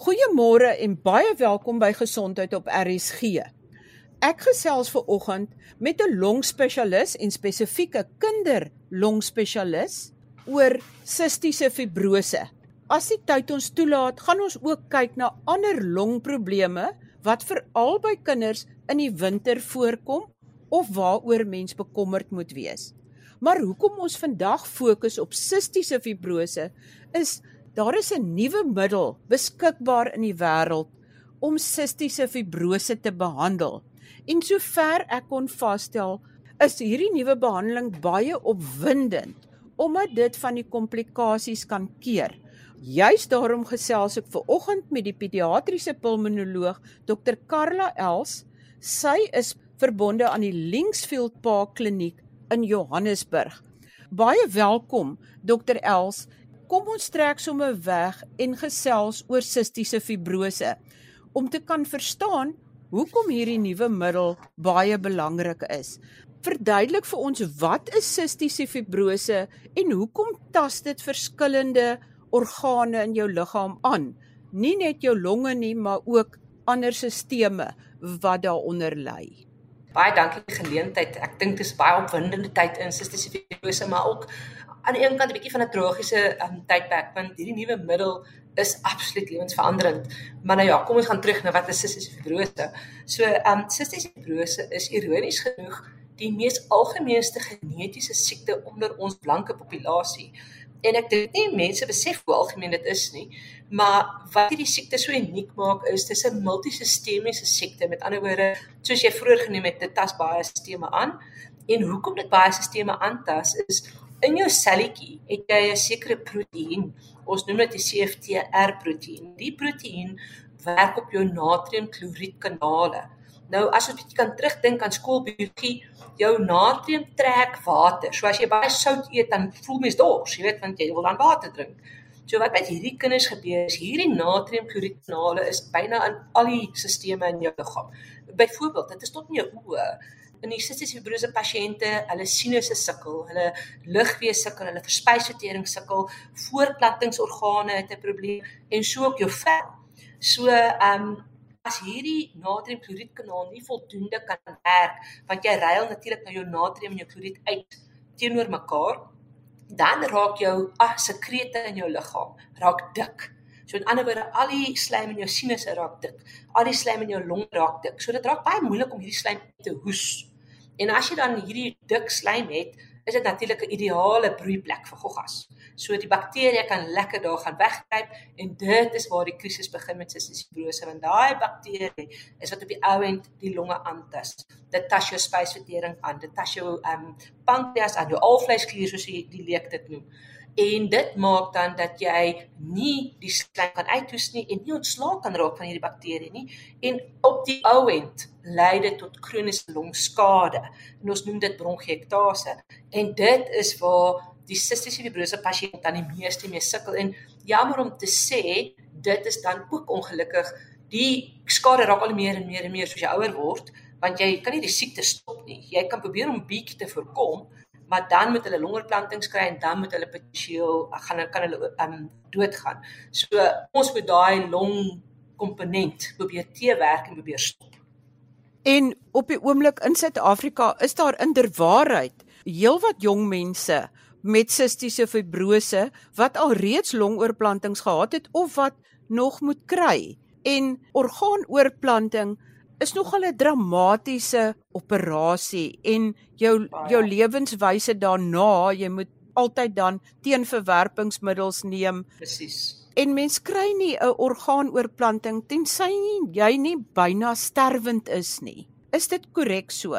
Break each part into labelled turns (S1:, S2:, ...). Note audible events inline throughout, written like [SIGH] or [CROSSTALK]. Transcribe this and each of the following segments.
S1: Goeiemôre en baie welkom by Gesondheid op RSG. Ek gesels ver oggend met 'n longspesialis en spesifieke kinderlongspesialis oor sistiese fibrose. As die tyd ons toelaat, gaan ons ook kyk na ander longprobleme wat veral by kinders in die winter voorkom of waaroor mens bekommerd moet wees. Maar hoekom ons vandag fokus op sistiese fibrose is daar is 'n nuwe middel beskikbaar in die wêreld om sistiese fibrose te behandel. En sover ek kon vasstel, is hierdie nuwe behandeling baie opwindend omdat dit van die komplikasies kan keer. Juist daarom gesels ek ver oggend met die pediatriese pulmonoloog Dr Karla Els. Sy is verbonde aan die Linksfield Park Kliniek in Johannesburg. Baie welkom Dr Els. Kom ons trek sommer weg en gesels oor sistiese fibrose om te kan verstaan hoekom hierdie nuwe middel baie belangrik is. Verduidelik vir ons wat is sistiese fibrose en hoekom tas dit verskillende organe in jou liggaam aan. Nie net jou longe nie, maar ook ander sisteme wat daaronder lê.
S2: Baie dankie geleentheid. Ek dink dit is baie opwindende tyd in sistiese fibrose, maar ook aan die een kant 'n bietjie van 'n tragiese um, tydperk want hierdie nuwe middel is absoluut lewensveranderend. Maar nou ja, kom ons gaan terug na wat is sistiese fibrose. So, ehm um, sistiese fibrose is ironies genoeg die mees algemeenste genetiese siekte onder ons blanke populasie en ek dink nie mense besef hoe algemeen dit is nie maar wat hierdie siekte so uniek maak is dis 'n multisistemiese siekte met ander woorde soos jy vroeër genoem het dit tas baie sisteme aan en hoekom dit baie sisteme aantas is in jou selletjie het jy 'n sekere proteïen ons noem dit die CFTR proteïen die proteïen werk op jou natriumkloried kanale Nou as ons bietjie kan terugdink aan skoolbiologie, jou natrium trek water. So as jy baie sout eet, dan voel mens dors, jy weet, want jy wil dan water drink. So wat met hierdie kinders gebeur is hierdie natriumkloriedkanale is byna in al die sisteme in jou liggaam. Byvoorbeeld, dit is tot in jou oë. In die sistiese fibrose pasiënte, hulle sinusse sukkel, hulle lugweë sukkel, hulle verspysvertering sukkel, voortplantingsorgane het 'n probleem en so ook jou vel. So, ehm um, as hierdie natriumkloriedkanaal nie voldoende kan werk want jy ruil natuurlik nou jou natrium en jou kloried uit teenoor mekaar dan raak jou ah sekrete in jou liggaam raak dik. So in ander woorde al die slijm in jou sinusse raak dik al die slijm in jou long raak dik. So dit raak baie moeilik om hierdie slijm te hoes en as jy dan hierdie dik slijm het is dit natuurlik 'n ideale broeiplek vir goggas. So die bakterieë kan lekker daar gaan wegkruip en dit is waar die krisis begin met cystic fibrose want daai bakterie is wat op die ou end die longe aantas. Dit tas jou spysvertering aan, dit tas jou ehm um, pankreas aan, jou alvleisklier soos jy die leek dit noem en dit maak dan dat jy nie die slijm kan uithoes nie en nie ontslae kan raak van hierdie bakterie nie. En op die ou end lei dit tot kroniese longskade. En ons noem dit bronchiektase en dit is waar die sistiese fibrose pasiënt dan die meeste mee sukkel. En jammer om te sê dit is dan ook ongelukkig. Die skade raak al meer en meer en meer soos jy ouer word want jy kan nie die siekte stop nie. Jy kan probeer om bietjie te voorkom maar dan moet hulle longoorplantings kry en dan moet hulle potensieel gaan kan hulle um doodgaan. So ons moet daai long komponent probeer teewerk en probeer stop.
S1: En op die oomblik in Suid-Afrika is daar inderwaarheid heelwat jong mense met sistiese fibrose wat al reeds longoorplantings gehad het of wat nog moet kry. En orgaanoorplanting is nogal 'n dramatiese operasie en jou jou lewenswyse daarna, jy moet altyd dan teenverwerpingsmiddels neem.
S2: Presies.
S1: En mens kry nie 'n orgaanoorplanting tensy jy nie byna sterwend is nie. Is dit korrek so?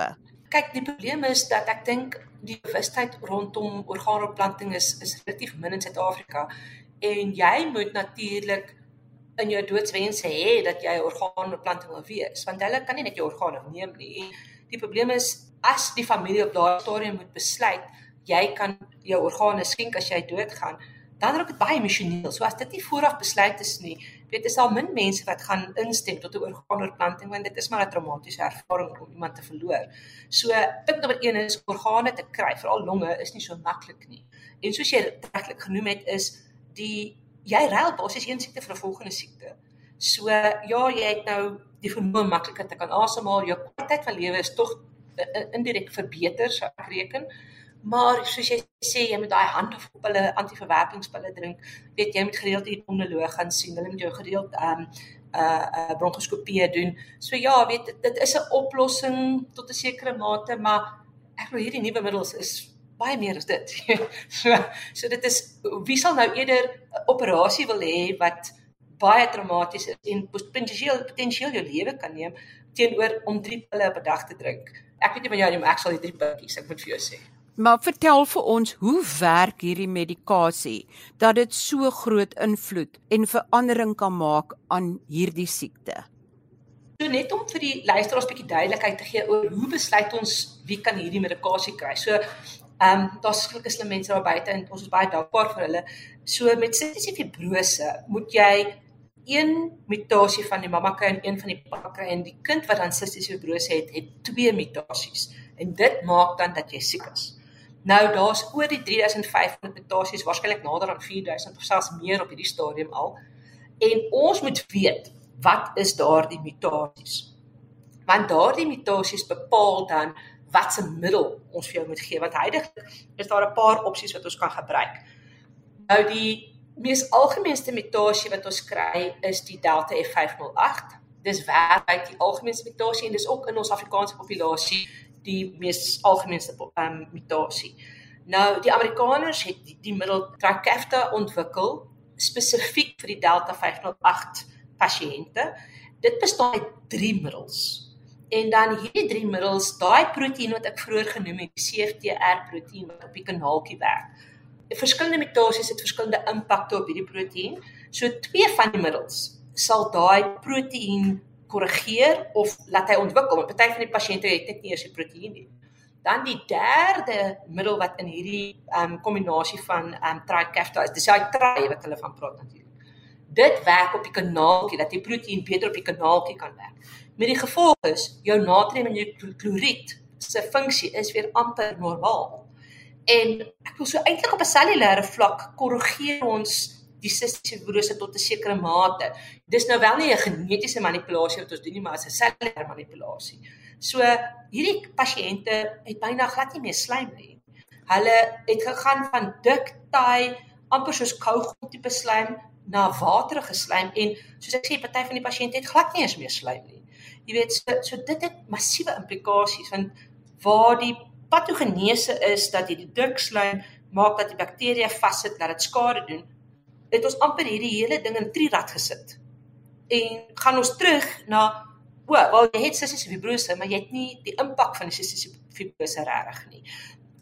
S2: Kyk, die probleem is dat ek dink die bewustheid rondom orgaanoorplanting is is relatief min in Suid-Afrika en jy moet natuurlik in jou doodswense hê dat jy 'n orgaanbeplanting wil wees, want hulle kan nie net jou organe neem nie. Die probleem is as die familie op daardie stadium moet besluit jy kan jou organe skenk as jy doodgaan, dan raak dit baie emosioneel. So as dit nie vooraf besluit is nie, weet jy, al min mense wat gaan instem tot 'n orgaanoorplanting want dit is maar 'n traumatiese ervaring om iemand te verloor. So punt nommer 1 is organe te kry, veral longe is nie so maklik nie. En soos jy regtig genoem het is die jy ruil basies een siekte vir 'n volgende siekte. So ja, jy het nou die vermoë makliker te kan asemhaal, jou kwaliteit van lewe is tog indirek verbeter, sou ek reken. Maar soos jy sê, jy moet daai hande op hulle antiverwerkingspille drink. Weet jy moet gereeld hier onoloog gaan sien. Hulle moet jou gereeld ehm um, 'n uh, uh, bronkoskopie doen. So ja, weet dit, dit is 'n oplossing tot 'n sekere mate, maar ek glo hierdie nuwe middels is baie meer as dit. [LAUGHS] so so dit is wie sal nou eerder 'n operasie wil hê wat baie traumaties is en potensieel potensieel jou lewe kan neem teenoor om 3 pille op 'n dag te drink. Ek weet nie van jou nie, maar ek sal die 3 pilletjies, ek moet vir jou sê.
S1: Maar vertel vir ons, hoe werk hierdie medikasie dat dit so groot invloed en verandering kan maak aan hierdie siekte?
S2: So net om vir die luisteraars 'n bietjie duidelikheid te gee oor hoe besluit ons wie kan hierdie medikasie kry. So ehm um, daar's is hulle mense daar buite en ons is baie dankbaar vir hulle. So met sistiese fibrose moet jy een mutasie van die mamma kry en een van die pappa kry en die kind wat dan sistiese fibrose het, het twee mutasies en dit maak dan dat jy siek is. Nou daar's oor die 3500 mutasies, waarskynlik nader aan 4000 of selfs meer op hierdie stadium al. En ons moet weet wat is daardie mutasies? Want daardie mutasies bepaal dan watse middel ons vir jou moet gee. Want heidaglik is daar 'n paar opsies wat ons kan gebruik. Nou die mees algemeenste mutasie wat ons kry is die Delta F508. Dis wêreldwyd die algemeenste mutasie en dis ook in ons Afrikaanse populasie die mees algemeenste um, mutasie. Nou die Amerikaners het die, die middel Trikafta ontwikkel spesifiek vir die Delta 508 pasiënte. Dit bestaan uit 3 middels. En dan hierdie 3 middels, daai proteïen wat ek vroeër genoem het, die CFTR proteïen wat op die kanaaltjie werk. Verskillende mutasies het verskillende impakte op hierdie proteïen. So twee van die middels sal daai proteïen korrigeer of laat hy ontwikkel. Party van die pasiënte het net nie eers die proteïen nie. Dan die derde middel wat in hierdie ehm um, kombinasie van ehm um, trikafta is, dis daai tri wat hulle van praat natuurlik dit werk op die kanaaltjie dat die proteïen beter op die kanaaltjie kan werk. Met die gevolg is jou natrium en jou kloried se funksie is weer amper normaal. En ek wil so eintlik op 'n cellulêre vlak korrigeer ons die sistiese fibrose tot 'n sekere mate. Dis nou wel nie 'n genetiese manipulasie wat ons doen nie, maar 'n cellulêre manipulasie. So hierdie pasiënte het byna glad nie meer slaim nie. Hulle het gegaan van dik, taai, amper soos kougom tipe slaim na waterige slaim en soos ek sê party van die pasiënte het glad nie eens meer slaim nie. Jy weet so, so dit het massiewe implikasies want waar die patogenese is dat jy die slaim maak dat die bakterieë vassit dat dit skade doen. Het ons amper hierdie hele ding in trirad gesit. En gaan ons terug na o, wel jy het sissiese fibrose, maar jy het nie die impak van die sissiese fibrose regtig nie.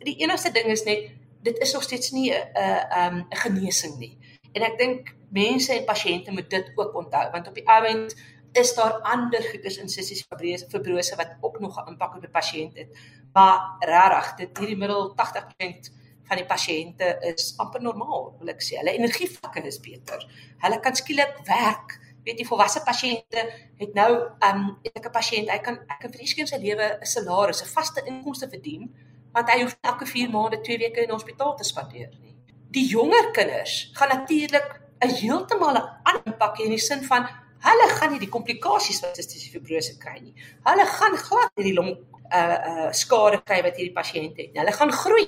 S2: Die enigste ding is net dit is nog steeds nie 'n 'n 'n genesing nie. En ek dink mense en pasiënte moet dit ook onthou want op die oomblik is daar ander goeders in sissies fibrose wat ook nog 'n impak op die pasiënt het. Maar regtig, dit hierdie middel 80% van die pasiënte is amper normaal, wil ek sê. Hulle energievlakke is beter. Hulle kan skielik werk. Weet jy, volwasse pasiënte het nou um ek 'n pasiënt, hy kan ek kan vir die skien sy lewe 'n salaris, 'n vaste inkomste verdien, want hy hoef elke 4 maande 2 weke in die hospitaal te spandeer nie. Die jonger kinders gaan natuurlik 'n heeltemal 'n ander impak hê in die sin van hulle gaan nie die komplikasies wat sistiese fibrose kry nie. Hulle gaan glad nie die long uh uh skade kry wat hierdie pasiënt het nie. Hulle gaan groei.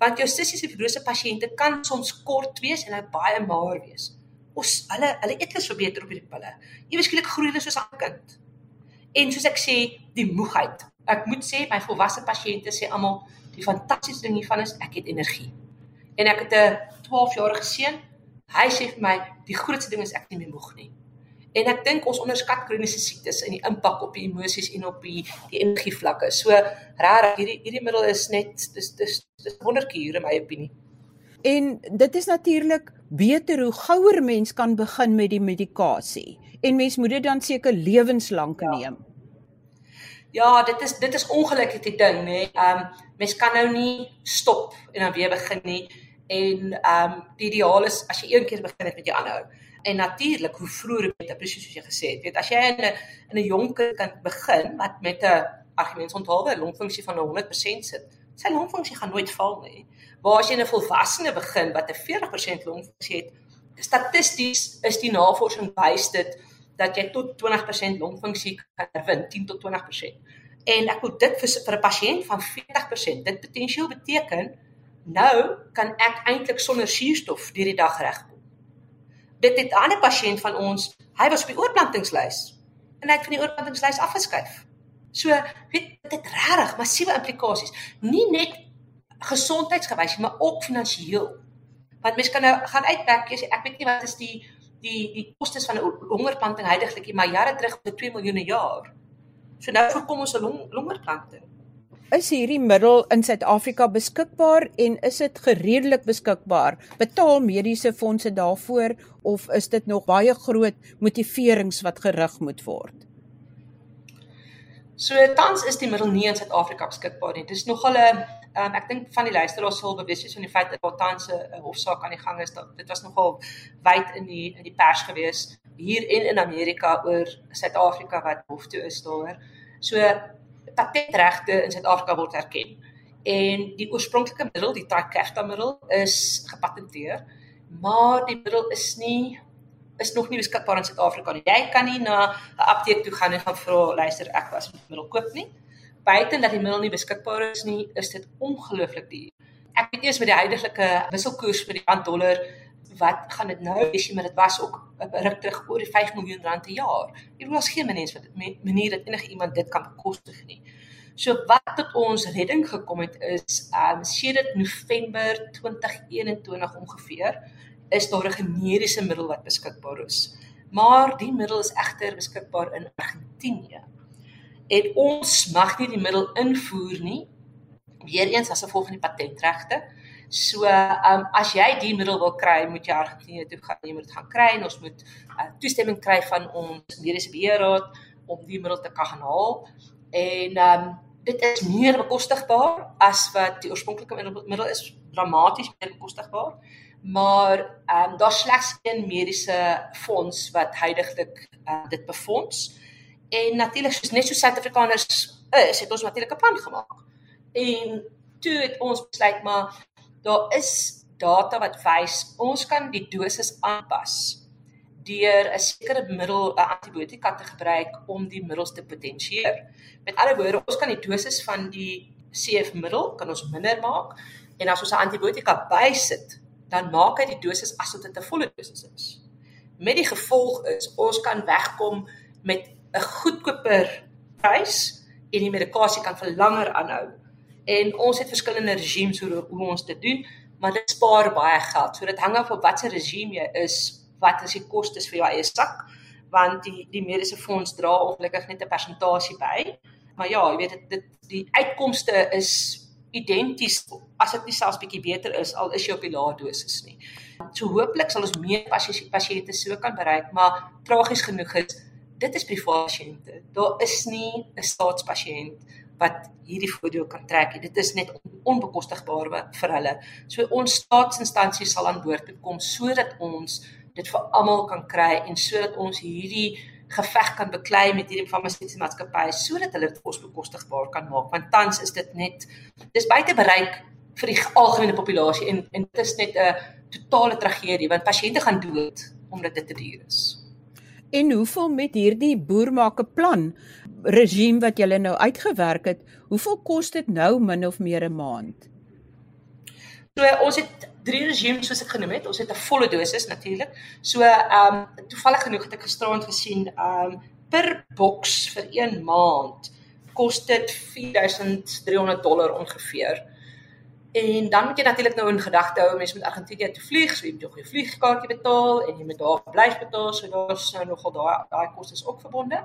S2: Want jou sistiese fibrose pasiënte kan soms kort wees en hy baie maar wees. Ons hulle hulle eet hulle so beter op hierdie pille. Ewe skielik groei hulle soos 'n kind. En soos ek sê, die moegheid. Ek moet sê my volwasse pasiënte sê almal die fantastiese ding hiervan is ek het energie. En ek het 'n 12-jarige seun Hy sê vir my die grootste ding is ek nie meer moeg nie. En ek dink ons onderskat kroniese siektes en die impak op die emosies en op die die energievlakke. So regtig hierdie hierdie middel is net dis dis dis wonderkier in my opinie.
S1: En dit is natuurlik beter hoe gouer mens kan begin met die medikasie. En mens moet dit dan seker lewenslank ja. neem.
S2: Ja, dit is dit is ongelukkig die ding, nê. Ehm um, mens kan nou nie stop en dan weer begin nie en ehm um, die ideaal is as jy een keer begin het met jou aanhou. En natuurlik hoe vroeër beter presies soos jy gesê het. Weet as jy in 'n in 'n jong kind kan begin wat met 'n argumentsonthaalwe longfunksie van 100% sit, sy longfunksie gaan nooit val nie. Waar as jy 'n volwassene begin wat 'n 40% longfunksie het, statisties is die navorsing wys dit dat jy tot 20% longfunksie kan herwin, 10 tot 20%. En ek wil dit vir vir 'n pasiënt van 40%, dit potensieel beteken nou kan ek eintlik sonder suurstof deur die dag regkom. Dit het 'n ander pasiënt van ons, hy was op die oorplantingslys en hy het van die oorplantingslys afgeskuif. So, weet dit het regtig massiewe implikasies, nie net gesondheidsgewys nie, maar ook finansiëel. Want mens kan nou gaan uitwerk, jy sê ek weet nie wat is die die die kostes van 'n longerplanting heidaglik nie, maar jare terug vir 2 miljoen per jaar. So nou voorkom ons 'n long, longerplanting.
S1: Is hierdie middel in Suid-Afrika beskikbaar en is dit gereedelik beskikbaar? Betaal mediese fondse daarvoor of is dit nog baie groot motiverings wat gerig moet word?
S2: So tans is die middel nie in Suid-Afrika beskikbaar nie. Dis nogal 'n um, ek dink van die luisteraars sal bewus wees van die feit dat daar tans 'n hofsaak aan die gang is. Dat dit was nogal wyd in die in die pers gewees hier en in Amerika oor Suid-Afrika wat hof toe is daaroor. So patentregte in Suid-Afrika word erken. En die oorspronklike middel, die Trikafta middel is gepatenteer, maar die middel is nie is nog nie beskikbaar in Suid-Afrika nie. Jy kan nie na 'n apteek toe gaan en gaan vra, luister, ek was met middel koop nie buiten dat die middel nie beskikbaar is nie, is dit ongelooflik duur. Ek weet eers met die huidige wisselkoers vir die rand dollar wat gaan dit nou jy maar dit was ook 'n ruk terug oor die 5 miljoen rand per jaar. Jy wil as geen mens wat manier dat enige iemand dit kan bekostig nie. So wat tot ons redding gekom het is um sedert November 2021 ongeveer is daar 'n generiese middel wat beskikbaar is. Maar die middel is egter beskikbaar in Argentinië en ons mag nie die middel invoer nie. Weereens as gevolg van die patentregte. So, ehm um, as jy die middel wil kry, moet jy Argentinië toe gaan. Jy moet dit gaan kry en ons moet uh, toestemming kry van ons mediese beheerraad om die middel te kan haal. En ehm um, dit is meer bekostigbaar as wat die oorspronklike middel is, dramaties meer bekostigbaar. Maar ehm um, daar's slegs een mediese fonds wat heidaglik uh, dit befonds. En natuurlik soos net so Suid-Afrikaners is, het ons natuurlik 'n plan gemaak. En toe het ons besluit maar daar is data wat wys ons kan die dosis aanpas deur 'n sekere middel 'n antibiotika te gebruik om die middels te potensieer. Met ander woorde, ons kan die dosis van die CF middel kan ons minder maak en as ons 'n antibiotika bysit, dan maak hy die dosis asof dit 'n volle dosis is. Met die gevolg is ons kan wegkom met 'n goedkoper prys en die medikasie kan vir langer aanhou. En ons het verskillende regimes hoe hoe ons dit doen, maar dit spaar baie geld. So dit hang af op watter regime jy is, wat is die kostes vir jou eie sak, want die die mediese fonds dra ongelukkig net 'n persentasie by. Maar ja, jy weet dit dit die uitkomste is identies as dit nie selfs bietjie beter is al is jy op die lae dosis nie. So hooplik sal ons meer pasiënte so kan bereik, maar tragies genoeg is dit is private pasiënte. Daar is nie 'n staatspasiënt wat hierdie voordeel kan trek. Dit is net onbekostigbaar vir hulle. So ons staatsinstansie sal aan boord kom sodat ons dit vir almal kan kry en sodat ons hierdie geveg kan beklei met hierdie farmaseutiese maatskappye sodat hulle dit kosbekostigbaar kan maak. Want tans is dit net dis buite bereik vir die algemene populasie en en dit is net 'n totale tragedie want pasiënte gaan dood omdat dit te duur is.
S1: En hoeveel met hierdie boermaak 'n plan regime wat julle nou uitgewerk het, hoeveel kos dit nou min of meer 'n maand?
S2: So ons het drie regimes soos ek genoem het. Ons het 'n volle dosis natuurlik. So ehm um, toevallig genoeg het ek gisterand gesien ehm um, per boks vir 1 maand kos dit 4300 dollar ongeveer. En dan moet jy natuurlik nou in gedagte hou mense met Argentinië te vlieg, so jy moet jou vliegkaartjie betaal en jy moet daar bly betaal, so daar's nou nogal daai daai kostes ook verbonde.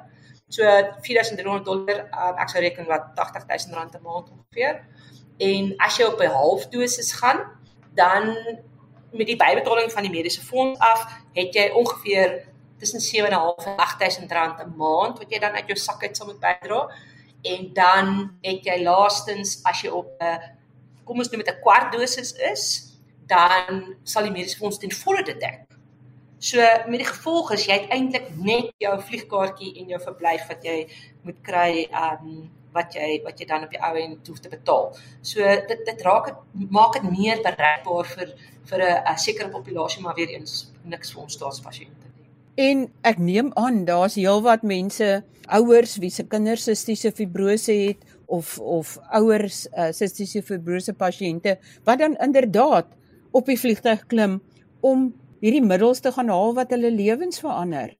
S2: So 4300 dollar, um, ek sou reken wat 80000 rand 'n maand ongeveer. En as jy op 'n half dosis gaan, dan met die bybetaling van die mediese fonds af, het jy ongeveer tussen 7.5 en 8000 rand 'n maand wat jy dan uit jou sak uit sal moet bydra. En dan het jy laastens as jy op 'n kom ons noem dit 'n kwart dosis is, dan sal die mediese fonds ten volle dit dek. So met die gevolg is jy eintlik net jou vliegkaartjie en jou verblyf wat jy moet kry, um, wat jy wat jy dan op die ou end hoef te betaal. So dit dit raak dit maak dit meer bereikbaar vir vir 'n sekere populasie maar weer eens niks vir ons staatspasiënte nie.
S1: En ek neem aan daar's heelwat mense, ouers wie se kinders sistiese fibrose het of of ouers uh, sistiese fibrose pasiënte wat dan inderdaad op die vliegtuig klim om hierdie middels te gaan haal wat hulle lewens verander.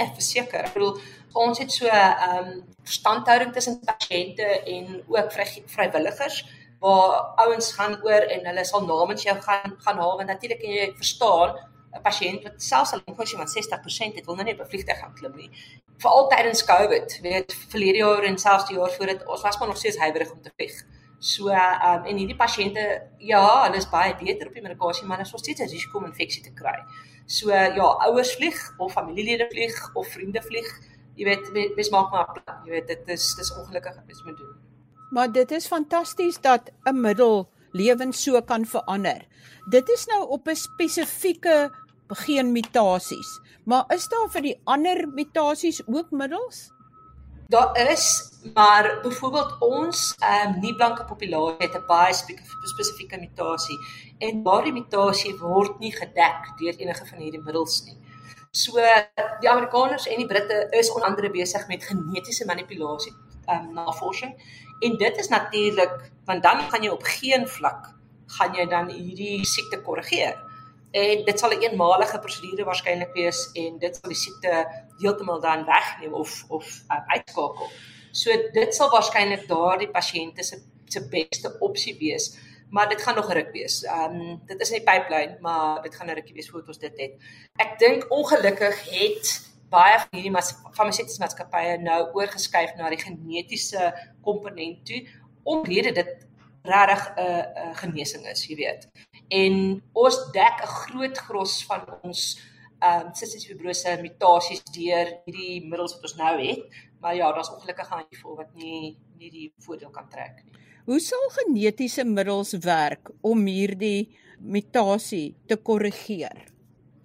S2: Ek verseker, ek bedoel ons het so 'n um, ehm, standhouding tussen pasiënte en ook vry, vrywilligers waar ouens gaan oor en hulle sal namens jou gaan gaan haal want natuurlik kan jy verstaan 'n pasiënt wat selfs al ongeveer van 60% het wil nou nie op 'n vliegtuig gaan klim nie. Veral tydens COVID, weet verlede jaar en selfs die jaar voor dit ons was maar nog steeds huiwerig om te vlieg. So ehm um, en hierdie pasiënte ja, hulle is baie beter op die medikasie, maar hulle nog steeds 'n risiko om infeksie te kry. So ja, ouers vlieg of familielede vlieg of vriende vlieg. Jy weet, mens maak maar plan. Jy weet dit is dis ongelukkig wat mens moet doen.
S1: Maar dit is fantasties dat 'n middel lewens so kan verander. Dit is nou op 'n spesifieke geen mutasies. Maar is daar vir die ander mutasies ook middels?
S2: Daar is, maar byvoorbeeld ons ehm um, nie blanke populasie het 'n baie spesifieke mutasie en daardie mutasie word nie gedek deur enige van hierdie middels nie. So die Amerikaners en die Britte is onder andere besig met genetiese manipulasie ehm um, navorsing en dit is natuurlik want dan gaan jy op geen vlak gaan jy dan hierdie siekte korrigeer en dit sal 'n eenmalige prosedure waarskynlik wees en dit sal die siekte heeltemal dan wegneem of of um, uitskakel. So dit sal waarskynlik daardie pasiënte se se beste opsie wees, maar dit gaan nog ruk wees. Ehm um, dit is die pipeline, maar dit gaan 'n rukkie wees voordat ons dit het. Ek dink ongelukkig het baie van hierdie farmaseutiese maatskappye nou oorgeskuif na die genetiese komponent toe omrede dit regtig 'n uh, 'n uh, genesing is, jy weet en ons dek 'n groot gros van ons ehm um, cystic fibrose mutasies deur hierdie middels wat ons nou het. Maar ja, daar's ongelukkige handjievol wat nie nie die voordeel kan trek nie.
S1: Hoe sal genetiese middels werk om hierdie mutasie te korrigeer?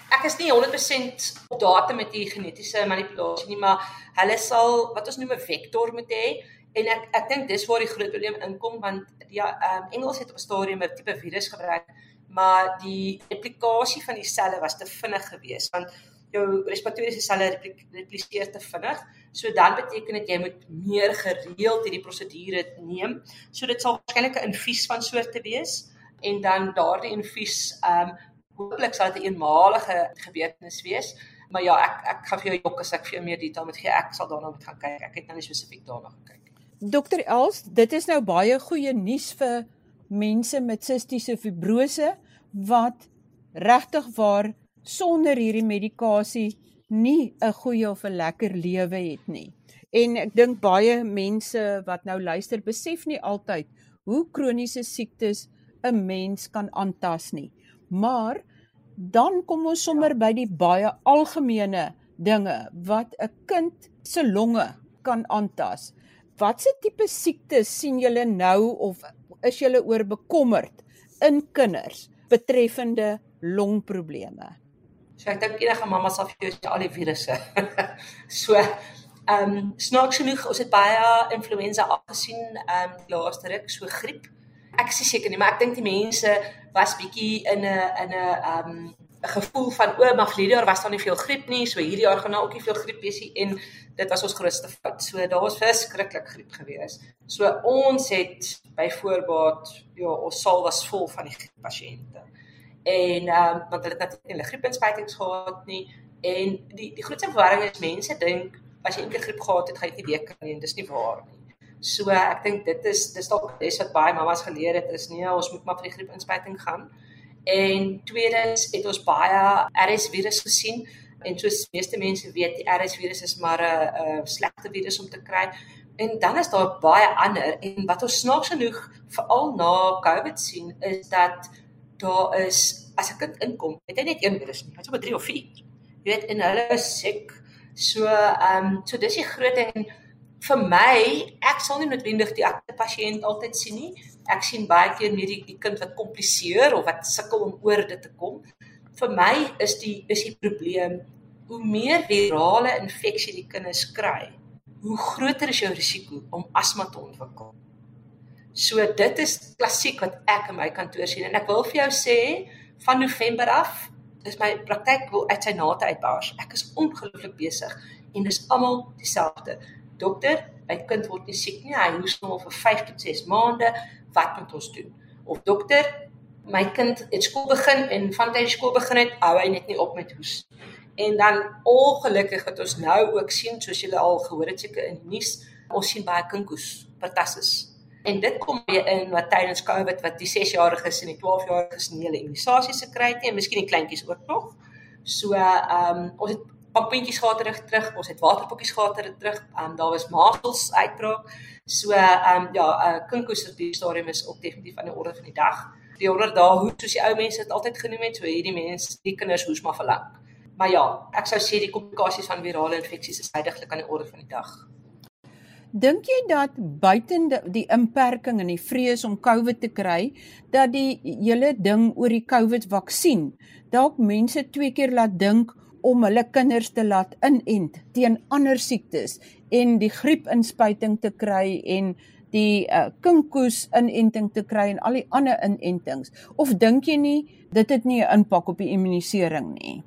S2: Ek is nie 100% op data met die genetiese manipulasie nie, maar hulle sal wat ons noem 'n vektor moet hê en ek ek dink dis waar die groot probleem inkom want ja, ehm um, Engels het op 'n stadium 'n tipe virus gebruik maar die replikasie van die selle was te vinnig geweest want jou respiratoriese selle repliseer te vinnig. So dan beteken dit jy moet meer gereeld hierdie prosedure neem. So dit sal waarskynlik 'n infuus van soorte wees en dan daardie infuus ehm um, hooplik sal dit 'n eenmalige gebeurtenis wees. Maar ja, ek ek gaan vir jou jok as ek vir jou meer detail moet gee. Ek sal daarna moet gaan kyk. Ek het nou nie spesifiek daarna gekyk.
S1: Dokter Els, dit is nou baie goeie nuus vir mense met sistiese fibrose wat regtig waar sonder hierdie medikasie nie 'n goeie of 'n lekker lewe het nie. En ek dink baie mense wat nou luister besef nie altyd hoe kroniese siektes 'n mens kan aantas nie. Maar dan kom ons sommer by die baie algemene dinge wat 'n kind se longe kan aantas. Watse tipe siektes sien julle nou of is julle oor bekommerd in kinders betreffende longprobleme?
S2: So ek dink enige mamma sal vir jou sê al die virusse. [LAUGHS] so ehm um, snaaks genoeg ons het baie influenza afgesien ehm um, laaste ruk so griep. Ek is seker nie, maar ek dink die mense was bietjie in 'n in 'n ehm um, 'n gevoel van o, maar verlede jaar was daar nie veel griep nie, so hierdie jaar gaan nou ook nie veel griep wees nie en dit was ons grootste fout. So daar was verskriklik griep gewees. So ons het byvoorbeeld ja, ons saal was vol van die pasiënte. En ehm um, want hulle het natuurlik hulle griepinspuitings gehad nie en die die grootste verwarring is mense dink as jy eendag griep gehad het, gaan jy nie weer kan nie en dis nie waar nie. So ek dink dit is dis dalk dis wat baie mamas geleer het is nee, ons moet maar vir die griepinspuiting gaan. En tweedens het ons baie RS virus gesien en soos meeste mense weet, die RS virus is maar 'n slegte virus om te kry. En dan is daar baie ander en wat ons snaaks genoeg veral na COVID sien is dat daar is as 'n kind inkom, het hy net een virus nie, hy het sommer 3 of 4. Jy weet en hulle is siek. So ehm um, so dis die groot ding vir my, ek sal nie noodwendig die akte pasiënt altyd sien nie ek sien baie keer meer die, die kind wat kompliseer of wat sukkel om oor dit te kom. Vir my is die is die probleem hoe meer virale infeksie die kinders kry, hoe groter is jou risiko om asma te ontwikkel. So dit is klassiek wat ek in my kantoor sien en ek wil vir jou sê van November af is my praktyk wil uit sy nate uitbars. Ek is ongelooflik besig en dis almal dieselfde. Dokter, my kind word nie siek nie. Hy hoes nou vir 5 tot 6 maande. Wat moet ons doen? Of dokter, my kind het skool begin en van tyd skool begin het, hou hy net nie op met hoes. En dan ongelukkig het ons nou ook sien soos julle al gehoor het seker in die nuus, ons sien baie kinkoes, pertussis. En dit kom weer in wat tydens Covid wat die 6-jariges en die 12-jariges nie hulle immunisasies gekry het nie en miskien die kleintjies ook nog. So ehm um, ons het pampuntjies gehad terug terug, ons het waterpokkies gehad terug. Ehm um, daar was masels uitbraak. So ehm um, ja, uh, kinkoes op die stadium is ook definitief aan die orde van die dag die 100 dae hoes soos die ou mense dit altyd genoem het, so hierdie mense, die kinders hoes maar vir lank. Maar ja, ek sou sê die komplikasies van virale infeksies is heidaglik aan die orde van die dag.
S1: Dink jy dat buiten die, die inperking en die vrees om COVID te kry, dat die hele ding oor die COVID-vaksin dalk mense twee keer laat dink om hulle kinders te laat inent teen ander siektes en die griepinspuiting te kry en die uh, kinkoes inenting te kry en al die ander inentings. Of dink jy nie dit het nie 'n impak op die immunisering nie?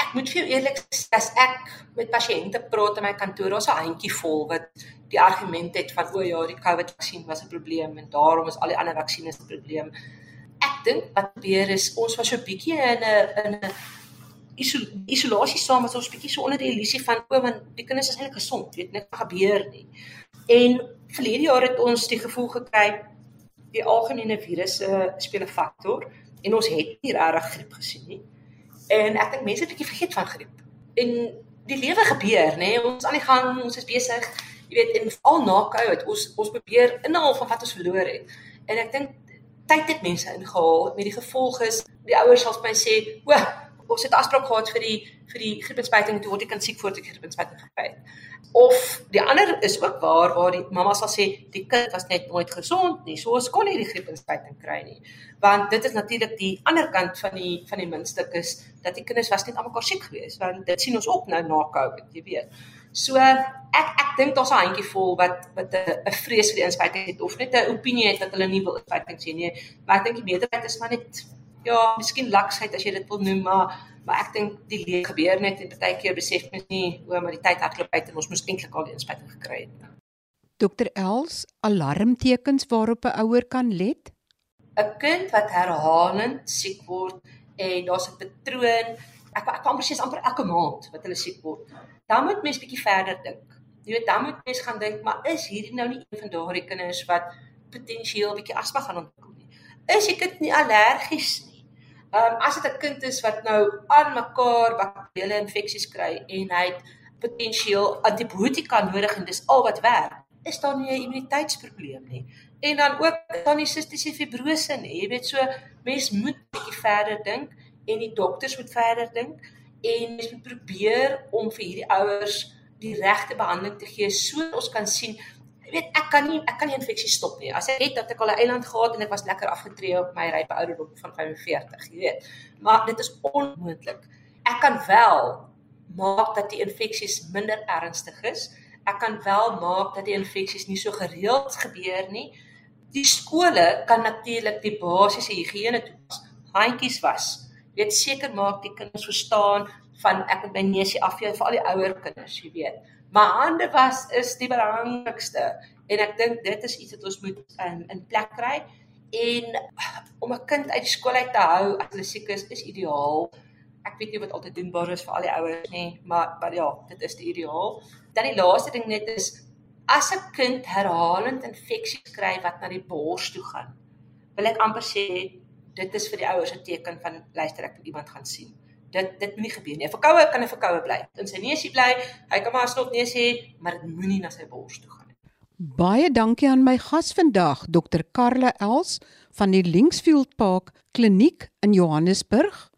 S2: Ek moet vir jou eerlik sê as ek met pasiënte praat in my kantoor ons 'n handjie vol wat die argument het van o ja die COVID vaksin was 'n probleem en daarom is al die ander vaksines 'n probleem. Ek dink wat gebeur is ons was so bietjie in 'n in 'n isolasie saam was ons bietjie so onder die illusie van o want die kinders is eintlik gesond weet niks gebeur nie En verlede jaar het ons die gevoel gekry die algemene virusse speel 'n faktor en ons het nie regtig griep gesien nie. En ek dink mense het 'n bietjie vergeet van griep. En die lewe gebeur, nê? Nee? Ons aan die gang, ons is besig. Jy weet, en al na COVID, ons ons probeer inhaal van wat ons verloor het. En ek dink tyd het mense ingehaal met die gevolg is die ouers sal my sê, "O, ons het afspraak gehad vir die vir die griepinspuiting toe word ek kan siek voor die griepinspuiting gekry het." Of die ander is ook waar waar die mamma sal sê die kind was net nooit gesond nie. So ons kon nie die griepinspuiting kry nie. Want dit is natuurlik die ander kant van die van die muntstuk is dat die kinders was net almekaar siek geweest. Want dit sien ons ook nou na Covid, jy weet. So ek ek dink daar's 'n handjie vol wat wat 'n vrees vir die inspuiting het of net 'n opinie het dat hulle nie wil inspuiting sien nie. Maar ek dink die meerderheid is maar net ja, miskien laksheid as jy dit wil noem, maar maar ek dink die lewe gebeur net en baie keer besef mens nie hoe maar die tyd hardloop uit en ons moes eintlik al die inspuiting gekry het.
S1: Dokter Els, alarmtekens waarop 'n ouer kan let?
S2: 'n Kind wat herhalend siek word en daar's 'n patroon, ek ek kan presies amper elke maand wat hulle siek word. Dan moet mens bietjie verder dink. Jy weet, dan moet mens gaan dink, maar is hierdie nou nie een van daardie kinders wat potensieel bietjie asma gaan ontwikkel nie? Is die kind nie allergies nie? Ehm um, as dit 'n kind is wat nou aan mekaar bakterieële infeksies kry en hy het potensieel antibiotika nodig en dis al wat werk, is daar nie 'n immuniteitsprobleem nie. En dan ook dan die sistiese fibrose nie. Jy weet so mens moet bietjie verder dink en die dokters moet verder dink en mens moet probeer om vir hierdie ouers die regte behandeling te gee sodat ons kan sien Jy weet ek kan nie ek kan nie infeksie stop nie. As ek het dat ek al 'n eiland gehad en ek was lekker afgetree op my rype ouderdom van 45, jy weet. Maar dit is onmoontlik. Ek kan wel maak dat die infeksies minder ernstig is. Ek kan wel maak dat die infeksies nie so gereeld gebeur nie. Die skole kan natuurlik die basiese higiëne toepas. Handjies was. Jy weet seker maak die kinders verstaan van ek moet my neusie afvee vir al die ouer kinders, jy weet. Maar hande was is die belangrikste en ek dink dit is iets wat ons moet in in plek kry en [SIGHS] om 'n kind uit die skool uit te hou as hulle siek is is ideaal. Ek weet nie wat altyd doenbaar is vir al die ouers nie, maar maar ja, dit is die ideaal. Dan die laaste ding net is as 'n kind herhalend infeksies kry wat na die bors toe gaan. Wil ek amper sê dit is vir die ouers 'n teken van luister ek moet iemand gaan sien dit dit moenie gebeur nie. 'n Verkoue kan 'n verkoue bly. In sy neusie bly, hy kan maar snot neus hê, maar dit moenie na sy bors toe gaan nie.
S1: Baie dankie aan my gas vandag, Dr. Karle Els van die Linksfield Park Kliniek in Johannesburg.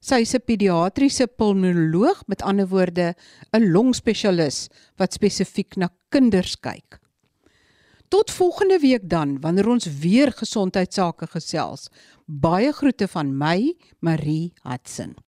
S1: Sy is 'n pediatriese pulmonoloog, met ander woorde, 'n longspesialis wat spesifiek na kinders kyk. Tot volgende week dan wanneer ons weer gesondheidsake gesels. Baie groete van my, Marie Hudson.